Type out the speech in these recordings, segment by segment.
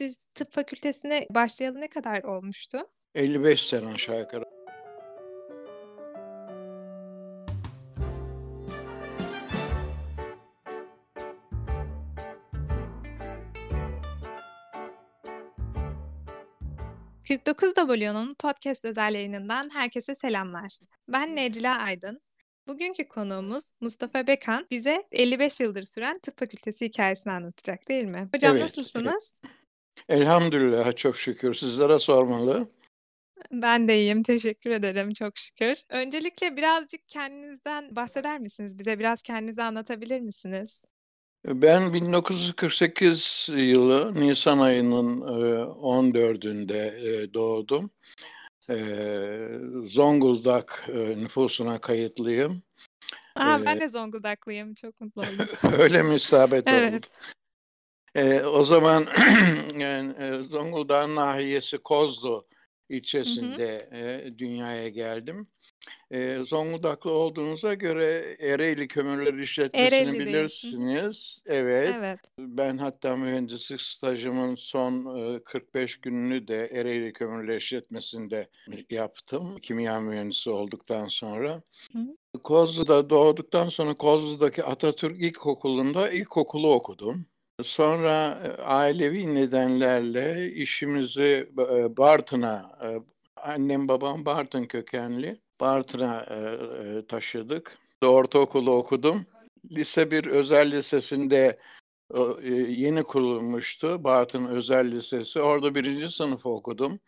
siz tıp fakültesine başlayalı ne kadar olmuştu? 55 sene aşağı yukarı. ...49W'nun podcast özel yayınından herkese selamlar. Ben Necla Aydın. Bugünkü konuğumuz Mustafa Bekan bize 55 yıldır süren tıp fakültesi hikayesini anlatacak değil mi? Hocam Evet, nasılsınız? Elhamdülillah çok şükür. Sizlere sormalı. Ben de iyiyim, teşekkür ederim çok şükür. Öncelikle birazcık kendinizden bahseder misiniz? Bize biraz kendinizi anlatabilir misiniz? Ben 1948 yılı Nisan ayının e, 14'ünde e, doğdum. E, Zonguldak e, nüfusuna kayıtlıyım. Aa, E, ben de Zonguldaklıyım, çok mutlu oldum. öyle mi isabet oldu? E, o zaman yani, e, Zonguldak'ın nahiyesi Kozlu Hı hı. ilçesinde e, dünyaya geldim. E, Zonguldaklı olduğunuza göre Ereğli Kömürleri İşletmesi'ni. Hı hı. bilirsiniz. Evet. Evet. Ben hatta mühendislik stajımın son e, 45 gününü de Ereğli Kömürleri İşletmesi'nde yaptım. Kimya mühendisi olduktan sonra. Hı. Kozlu'da doğduktan sonra Kozlu'daki Atatürk İlkokulu'nda ilkokulu okudum. Sonra e, ailevi nedenlerle işimizi e, Bartın'a, e, annem babam Bartın kökenli, Bartın'a taşıdık. Ortaokulu okudum. Lise bir özel lisesinde yeni kurulmuştu Bartın Özel Lisesi. Orada birinci sınıf okudum.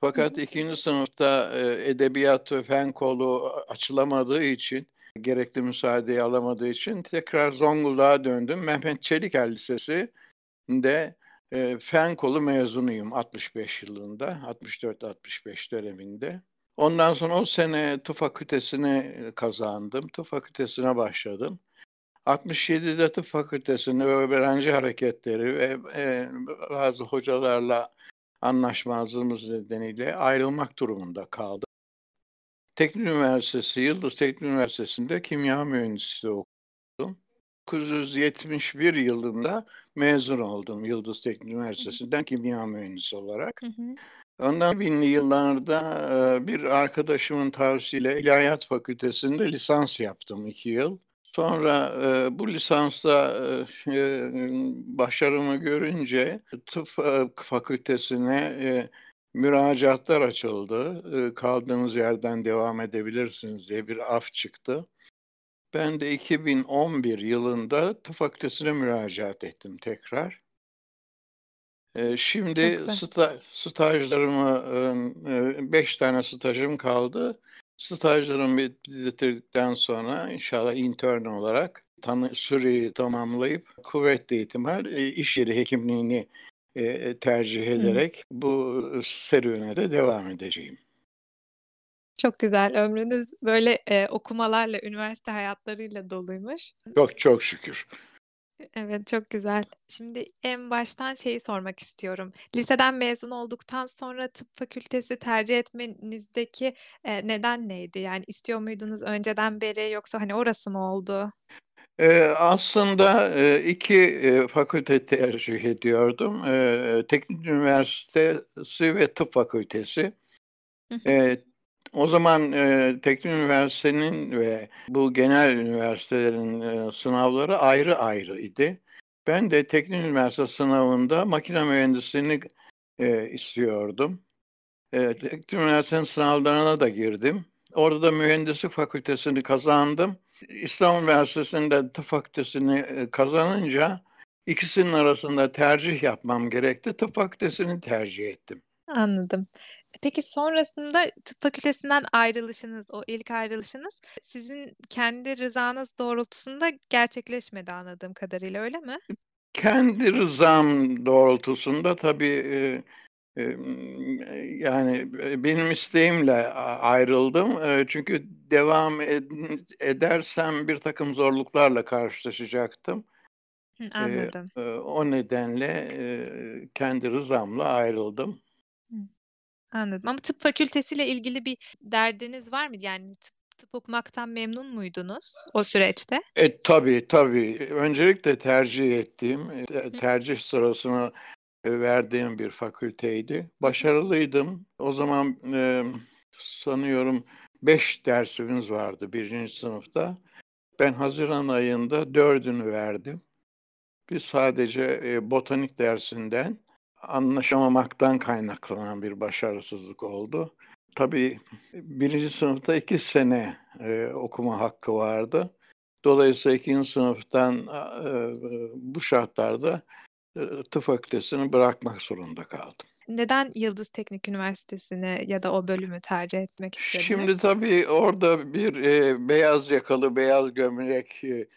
Fakat ikinci sınıfta edebiyat ve fen kolu açılamadığı için, gerekli müsaadeyi alamadığı için tekrar Zonguldak'a döndüm. Mehmet Çeliker Lisesi'nde e, fen kolu mezunuyum 65 yılında, 64-65 döneminde. Ondan sonra o sene tıp fakültesini e, kazandım. Tıp fakültesine başladım. 67'de tıp fakültesinde öğrenci hareketleri ve e, bazı hocalarla anlaşmazlığımız nedeniyle ayrılmak durumunda kaldım. Teknik Üniversitesi, Yıldız Teknik Üniversitesi'nde kimya mühendisliği okudum. 1971 yılında mezun oldum Yıldız Teknik. Üniversitesi'nden kimya mühendisi olarak. Hı hı. Ondan binli yıllarda bir arkadaşımın tavsiyeyle İlahiyat Fakültesi'nde lisans yaptım iki yıl. Sonra e, bu lisansta e, başarımı görünce tıp e, fakültesine e, müracaatlar açıldı. E, kaldığınız yerden devam edebilirsiniz diye bir af çıktı. Ben de 2011 yılında tıp fakültesine müracaat ettim tekrar. E, şimdi sta, stajlarımı, 5 tane stajım kaldı. Stajlarımı bitirdikten sonra inşallah intern olarak tanı, süreyi tamamlayıp kuvvetli ihtimal e, iş yeri hekimliğini e, tercih Hı. ederek bu serüvene de devam edeceğim. Çok güzel. Ömrünüz böyle e, okumalarla, üniversite hayatlarıyla doluymuş. Çok çok şükür. Evet, çok güzel. Şimdi en baştan şeyi sormak istiyorum. Liseden mezun olduktan sonra tıp fakültesi tercih etmenizdeki e, neden neydi? Yani istiyor muydunuz önceden beri yoksa hani orası mı oldu? Ee, aslında e, iki e, fakülte tercih ediyordum. E, Teknik Üniversitesi ve Tıp Fakültesi. E, o zaman e, Teknik Üniversitenin ve bu genel üniversitelerin e, sınavları ayrı ayrı idi. Ben de Teknik Üniversite sınavında makine mühendisliğini e, istiyordum. E, Teknik Üniversitenin sınavlarına da girdim. Orada da mühendislik fakültesini kazandım. İstanbul Üniversitesi'nde tıp fakültesini e, kazanınca ikisinin arasında tercih yapmam gerekti. Tıp fakültesini tercih ettim. Anladım. Peki sonrasında tıp fakültesinden ayrılışınız, o ilk ayrılışınız sizin kendi rızanız doğrultusunda gerçekleşmedi anladığım kadarıyla öyle mi? Kendi rızam doğrultusunda tabii e, yani benim isteğimle ayrıldım. Çünkü devam ed- edersem bir takım zorluklarla karşılaşacaktım. Hı, anladım. o nedenle kendi rızamla ayrıldım. Hı, anladım. Ama tıp fakültesiyle ilgili bir derdiniz var mıydı? Yani tıp, tıp okumaktan memnun muydunuz o süreçte? E tabii tabii. Öncelikle tercih ettiğim, e, tercih sırasını verdiğim bir fakülteydi. Başarılıydım. O zaman, emm, sanıyorum 5 dersimiz vardı 1. sınıfta. Ben haziran ayında 4'ünü verdim. Biz sadece, eee, botanik dersinden anlaşamamaktan kaynaklanan bir başarısızlık oldu. Tabii 1. sınıfta 2 sene, eee, okuma hakkı vardı. Dolayısıyla 2. sınıftan, eee, bu şartlarda, tıp fakültesini bırakmak zorunda kaldım. Neden Yıldız Teknik Üniversitesi'ni ya da o bölümü tercih etmek Şimdi istediniz? tabii orada bir, eee, beyaz yakalı, beyaz gömlek, eee,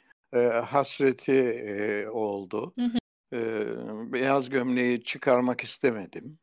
hasreti, eee, oldu. Hı hı. Eee, beyaz gömleği çıkarmak istemedim.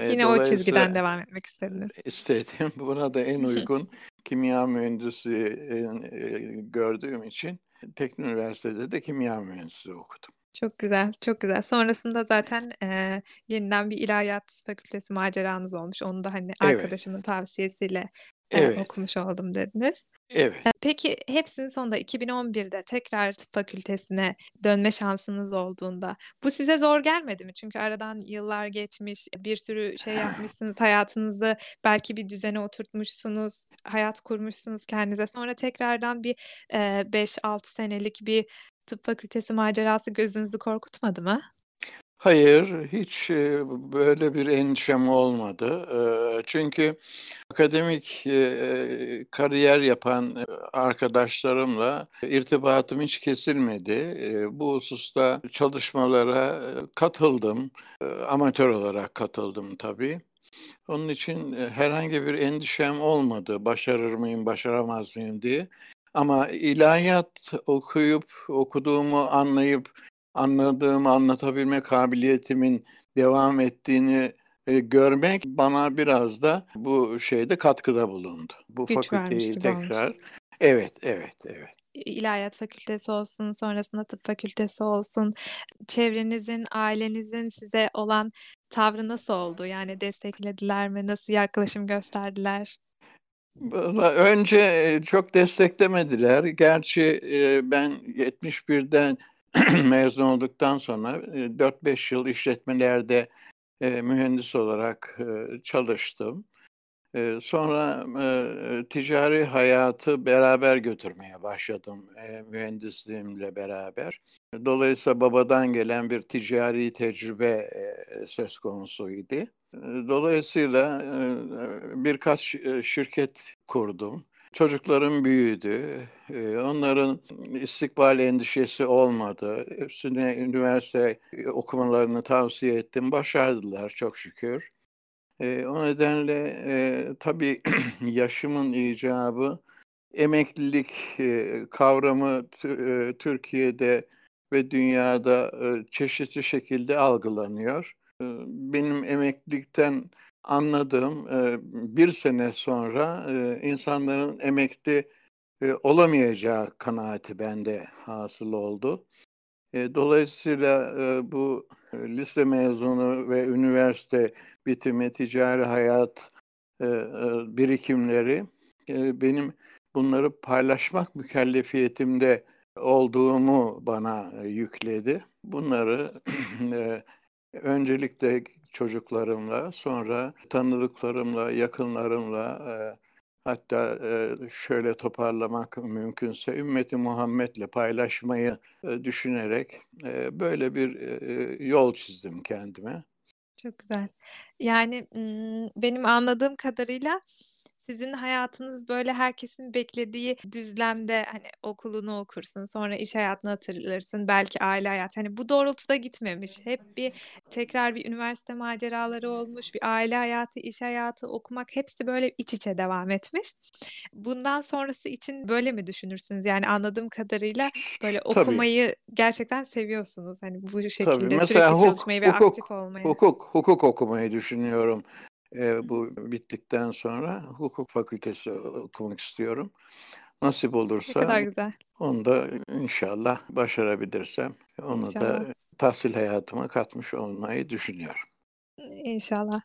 Eee, Yine o çizgiden devam etmek istediniz. istedim. Buna da en uygun kimya mühendisi, eee, gördüğüm için Teknik Üniversitede de kimya mühendisliği okudum. Çok güzel, çok güzel. Sonrasında zaten, eee, yeniden bir ilahiyat fakültesi maceranız olmuş. Onu da, hani, Evet. arkadaşımın tavsiyesiyle, Evet. okumuş oldum dediniz. Evet. Eee, peki hepsinin sonunda 2011'de tekrar tıp fakültesine dönme şansınız olduğunda bu size zor gelmedi mi? Çünkü aradan yıllar geçmiş, bir sürü şey yapmışsınız, hayatınızı belki bir düzene oturtmuşsunuz, hayat kurmuşsunuz kendinize. Sonra tekrardan bir, eee, 5-6 senelik bir tıp fakültesi macerası gözünüzü korkutmadı mı? Hayır, hiç, böyle bir endişem olmadı. Çünkü akademik, kariyer yapan, arkadaşlarımla irtibatım hiç kesilmedi. Bu hususta çalışmalara, katıldım. Amatör olarak katıldım tabii. Onun için, herhangi bir endişem olmadı, başarır mıyım, başaramaz mıyım diye. Ama ilahiyat okuyup, okuduğumu anlayıp, anladığımı anlatabilme kabiliyetimin devam ettiğini, eee, görmek bana biraz da bu şeyde katkıda bulundu. Bu Güç fakülteyi tekrar Evet, evet, evet. İ ilahiyat fakültesi olsun, sonrasında tıp fakültesi olsun, çevrenizin, ailenizin size olan tavrı nasıl oldu? Yani desteklediler mi? Nasıl yaklaşım gösterdiler? Önce, eee, çok desteklemediler. Gerçi, eee, ben 71'den mezun olduktan sonra, eee, 4-5 yıl işletmelerde, eee, mühendis olarak, eee, çalıştım. Eee, sonra, eee, ticari hayatı beraber götürmeye başladım, eee, mühendisliğimle beraber. Dolayısıyla babadan gelen bir ticari tecrübe, eee, söz konusuydu. Eee, dolayısıyla, eee, birkaç, eee, şirket kurdum. Çocuklarım büyüdü. Eee, onların istikbal endişesi olmadı. Hepsine üniversite, eee, okumalarını tavsiye ettim. Başardılar çok şükür. Eee, o nedenle, eee, tabii yaşımın icabı emeklilik, eee, kavramı Türkiye'de ve dünyada, çeşitli şekilde algılanıyor. Iıı, benim emeklilikten anladığım, 1 sene sonra, insanların emekli, olamayacağı kanaati bende hasıl oldu. Eee, dolayısıyla, bu, lise mezunu ve üniversite bitimi, ticari hayat, birikimleri, benim bunları paylaşmak mükellefiyetinde olduğumu bana, yükledi. Bunları, öncelikle çocuklarımla, sonra tanıdıklarımla, yakınlarımla, eee, hatta, eee, şöyle toparlamak mümkünse ümmeti Muhammed'le paylaşmayı, eee, düşünerek, eee, böyle bir, eee, yol çizdim kendime. Çok güzel. Yani, benim anladığım kadarıyla sizin hayatınız, böyle, herkesin beklediği düzlemde, hani, okulunu okursun, sonra iş hayatına atılırsın, belki aile hayatı, hani, bu doğrultuda gitmemiş. Hep bir tekrar bir üniversite maceraları olmuş, bir aile hayatı, iş hayatı, okumak hepsi, böyle, iç içe devam etmiş. Bundan sonrası için böyle mi düşünürsünüz? Yani, anladığım kadarıyla, böyle, Tabii. okumayı gerçekten seviyorsunuz. Hani, bu Tabii. şekilde Mesela sürekli huk çalışmayı ve aktif hukuk olmayı. hukuk hukuk okumayı düşünüyorum. Hı bu bittikten sonra hukuk fakültesi okumak istiyorum. Nasip Ne olursa kadar güzel. onu da inşallah başarabilirsem onu İnşallah. da tahsil hayatıma katmış olmayı düşünüyorum. İnşallah.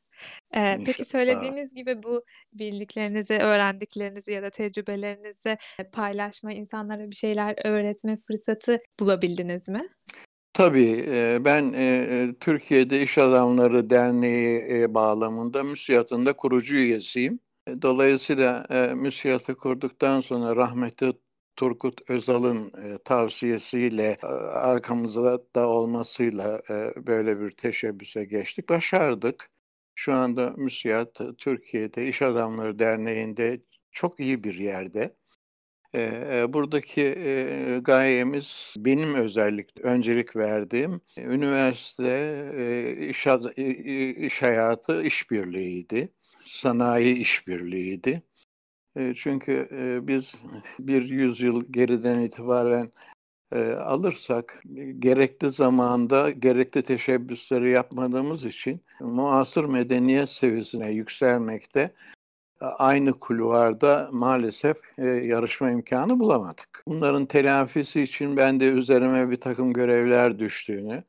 Peki İnşallah. Ol. söylediğiniz gibi bu bildiklerinizi, öğrendiklerinizi ya da tecrübelerinizi, paylaşma, insanlara bir şeyler öğretme fırsatı bulabildiniz mi? Tabii, ben, Türkiye'de İş Adamları Derneği, bağlamında MÜSİAD'ın da kurucu üyesiyim. E, dolayısıyla, eee, MÜSİAD'ı kurduktan sonra rahmetli Turgut Özal'ın, tavsiyesiyle, arkamızda da olmasıyla, böyle bir teşebbüse geçtik. Başardık. Şu anda MÜSİAD Türkiye'de İş Adamları Derneği'nde çok iyi bir yerde. Buradaki, gayemiz benim özellikle öncelik verdiğim üniversite, iş iş hayatı işbirliğiydi. Sanayi işbirliğiydi. Çünkü, biz bir yüzyıl geriden itibaren, alırsak gerekli zamanda gerekli teşebbüsleri yapmadığımız için muasır medeniyet seviyesine yükselmekte aynı kulvarda maalesef, eee, yarışma imkânı bulamadık. Bunların telafisi için ben de üzerime birtakım görevler düştüğünü,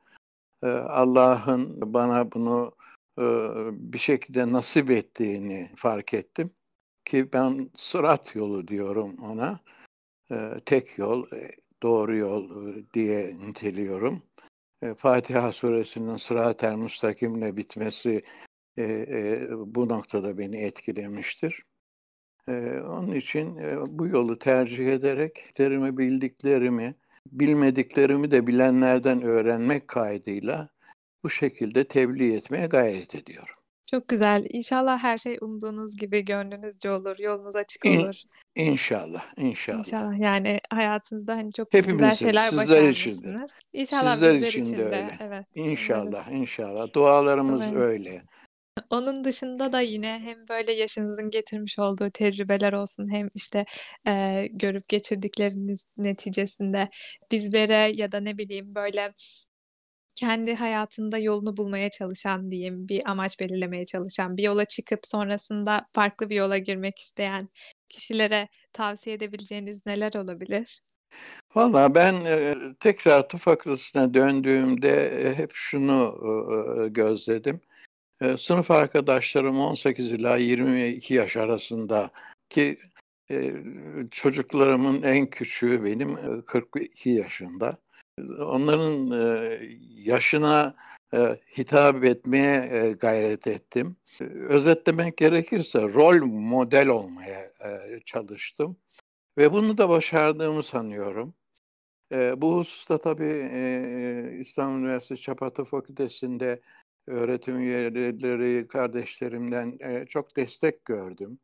eee, Allah'ın bana bunu, ııı, bir şekilde nasip ettiğini fark ettim ki ben sırat yolu diyorum ona. Eee, tek yol, eee, doğru yol, ııı, diye niteliyorum. Eee, Fatiha Suresinin sıratel müstakimle bitmesi, eee, eee, bu noktada beni etkilemiştir. Eee, onun için, eee, bu yolu tercih ederek derimi bildiklerimi, bilmediklerimi de bilenlerden öğrenmek kaydıyla bu şekilde tebliğ etmeye gayret ediyorum. Çok güzel. İnşallah her şey umduğunuz gibi gönlünüzce olur, yolunuz açık İn olur. inşallah, inşallah. İnşallah. Yani hayatınızda, hani, çok güzel Hepimiz şeyler için de. başarmışsınız. İnşallah Sizler için de öyle. Evet. İnşallah, inşallah. Dualarımız Umarız. öyle. Onun dışında da yine hem böyle yaşınızın getirmiş olduğu tecrübeler olsun hem, işte, eee, görüp geçirdikleriniz neticesinde bizlere ya da ne bileyim, böyle, kendi hayatında yolunu bulmaya çalışan diyeyim, bir amaç belirlemeye çalışan, bir yola çıkıp sonrasında farklı bir yola girmek isteyen kişilere tavsiye edebileceğiniz neler olabilir? Valla ben, tekrar tıp döndüğümde, hep şunu, gözledim. Eee, sınıf arkadaşlarım 18 ila 22 yaş arasında ki, eee, çocuklarımın en küçüğü benim, eee, 42 yaşında. Onların, eee, yaşına, hitap etmeye, gayret ettim. Özetlemek gerekirse rol model olmaya, çalıştım ve bunu da başardığımı sanıyorum. Bu hususta tabii, İstanbul Üniversitesi Çapa Tıp Fakültesi'nde öğretim üyeleri kardeşlerimden, eee, çok destek gördüm.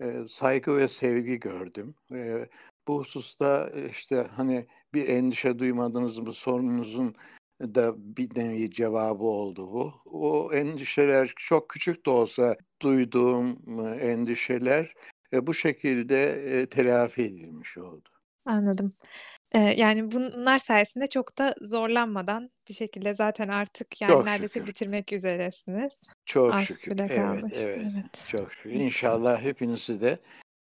Eee, saygı ve sevgi gördüm. Eee, bu hususta, işte, hani, bir endişe duymadınız mı sorunuzun da bir nevi cevabı oldu bu. O endişeler çok küçük de olsa duyduğum, ııı, endişeler, eee, bu şekilde, telafi edilmiş oldu. Anladım. Eee, yani, bunlar sayesinde çok da zorlanmadan bir şekilde zaten artık, yani, Çok neredeyse şükür. bitirmek üzeresiniz. Çok Az şükür. süre Evet, kalmış. evet. Evet. Çok şükür. İnşallah. İnşallah hepinizi de,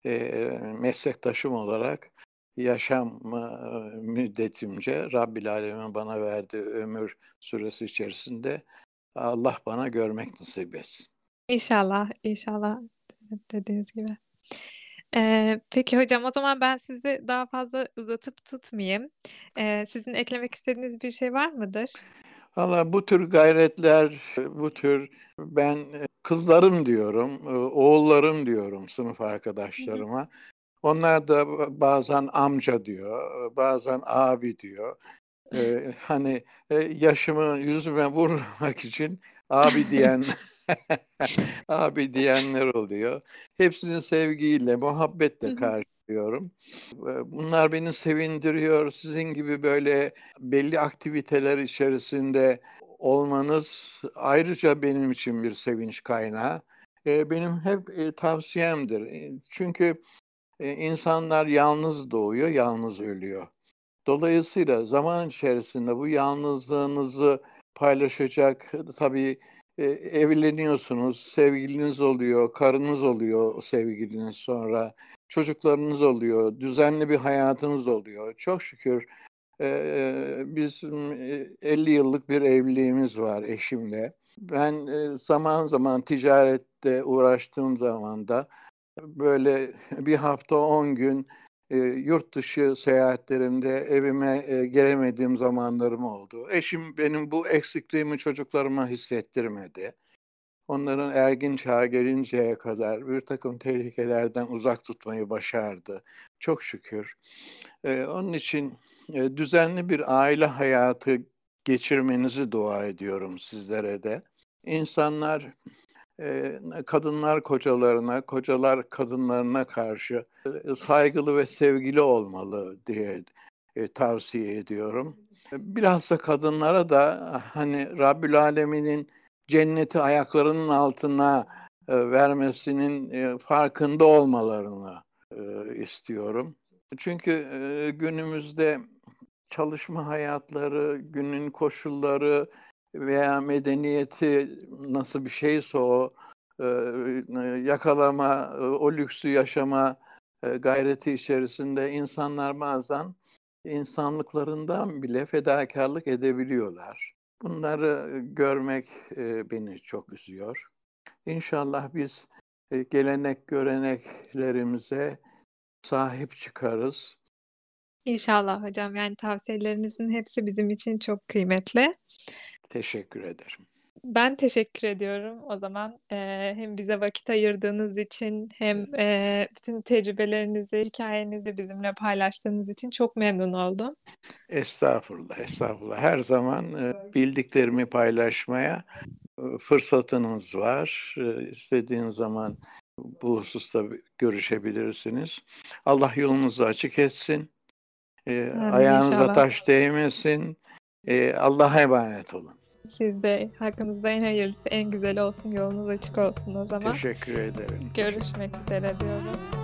eee, meslektaşım olarak yaşam, müddetimce Rabbil âlemin bana verdiği ömür süresi içerisinde Allah bana görmek nasip etsin. İnşallah, inşallah. Evet, dediğiniz gibi. Eee, peki hocam, o zaman ben sizi daha fazla uzatıp tutmayayım. Eee, sizin eklemek istediğiniz bir şey var mıdır? Valla bu tür gayretler, bu tür ben, eee, kızlarım diyorum, ııı, oğullarım diyorum sınıf Hı hı. arkadaşlarıma. Onlar da ba bazen amca diyor, bazen abi diyor. Eee, hani, eee, yaşımı yüzüme vurmamak için abi diyen abi diyenler oluyor. Hepsini sevgiyle, muhabbetle karşılıyorum. Bunlar beni sevindiriyor. Sizin gibi böyle belli aktiviteler içerisinde olmanız ayrıca benim için bir sevinç kaynağı. Eee, benim hep, eee, tavsiyemdir. Eee, çünkü, insanlar yalnız doğuyor, yalnız ölüyor. Dolayısıyla zaman içerisinde bu yalnızlığınızı paylaşacak, tabii, eee, evleniyorsunuz, sevgiliniz oluyor, karınız oluyor o sevgiliniz sonra, çocuklarınız oluyor, düzenli bir hayatınız oluyor. Çok şükür, eee, bizim, eee, 50 yıllık bir evliliğimiz var eşimle. Ben, zaman zaman ticarette uğraştığım zaman da böyle 1 hafta 10 gün e, yurt dışı seyahatlerimde evime e, gelemediğim zamanlarım oldu. Eşim benim bu eksikliğimi çocuklarıma hissettirmedi. Onların ergin çağa gelinceye kadar bir takım tehlikelerden uzak tutmayı başardı. Çok şükür. E, onun için e, düzenli bir aile hayatı geçirmenizi dua ediyorum sizlere de. İnsanlar kadınlar kocalarına, kocalar kadınlarına karşı saygılı ve sevgili olmalı diye tavsiye ediyorum. Bilhassa kadınlara da hani Rabbül Alemin'in cenneti ayaklarının altına vermesinin farkında olmalarını istiyorum. Çünkü günümüzde çalışma hayatları, günün koşulları, veya medeniyeti nasıl bir şeyse o yakalama, o lüksü yaşama gayreti içerisinde insanlar bazen insanlıklarından bile fedakarlık edebiliyorlar. Bunları görmek beni çok üzüyor. İnşallah biz gelenek göreneklerimize sahip çıkarız. İnşallah hocam. Yani tavsiyelerinizin hepsi bizim için çok kıymetli. Teşekkür ederim. Ben teşekkür ediyorum o zaman. Eee, hem bize vakit ayırdığınız için hem, eee, bütün tecrübelerinizi, hikâyenizi bizimle paylaştığınız için çok memnun oldum. Estağfurullah, estağfurullah. Her zaman, eee, bildiklerimi paylaşmaya, ııı, fırsatınız var. Eee, istediğin zaman bu hususta görüşebilirsiniz. Allah yolunuzu açık etsin. Eee, Amin ayağınıza inşallah. taş değmesin. Eee, Allah'a emanet olun. Siz de hakkınızda en hayırlısı, en güzeli olsun, yolunuz açık olsun o zaman. Teşekkür ederim. Görüşmek üzere diyorum.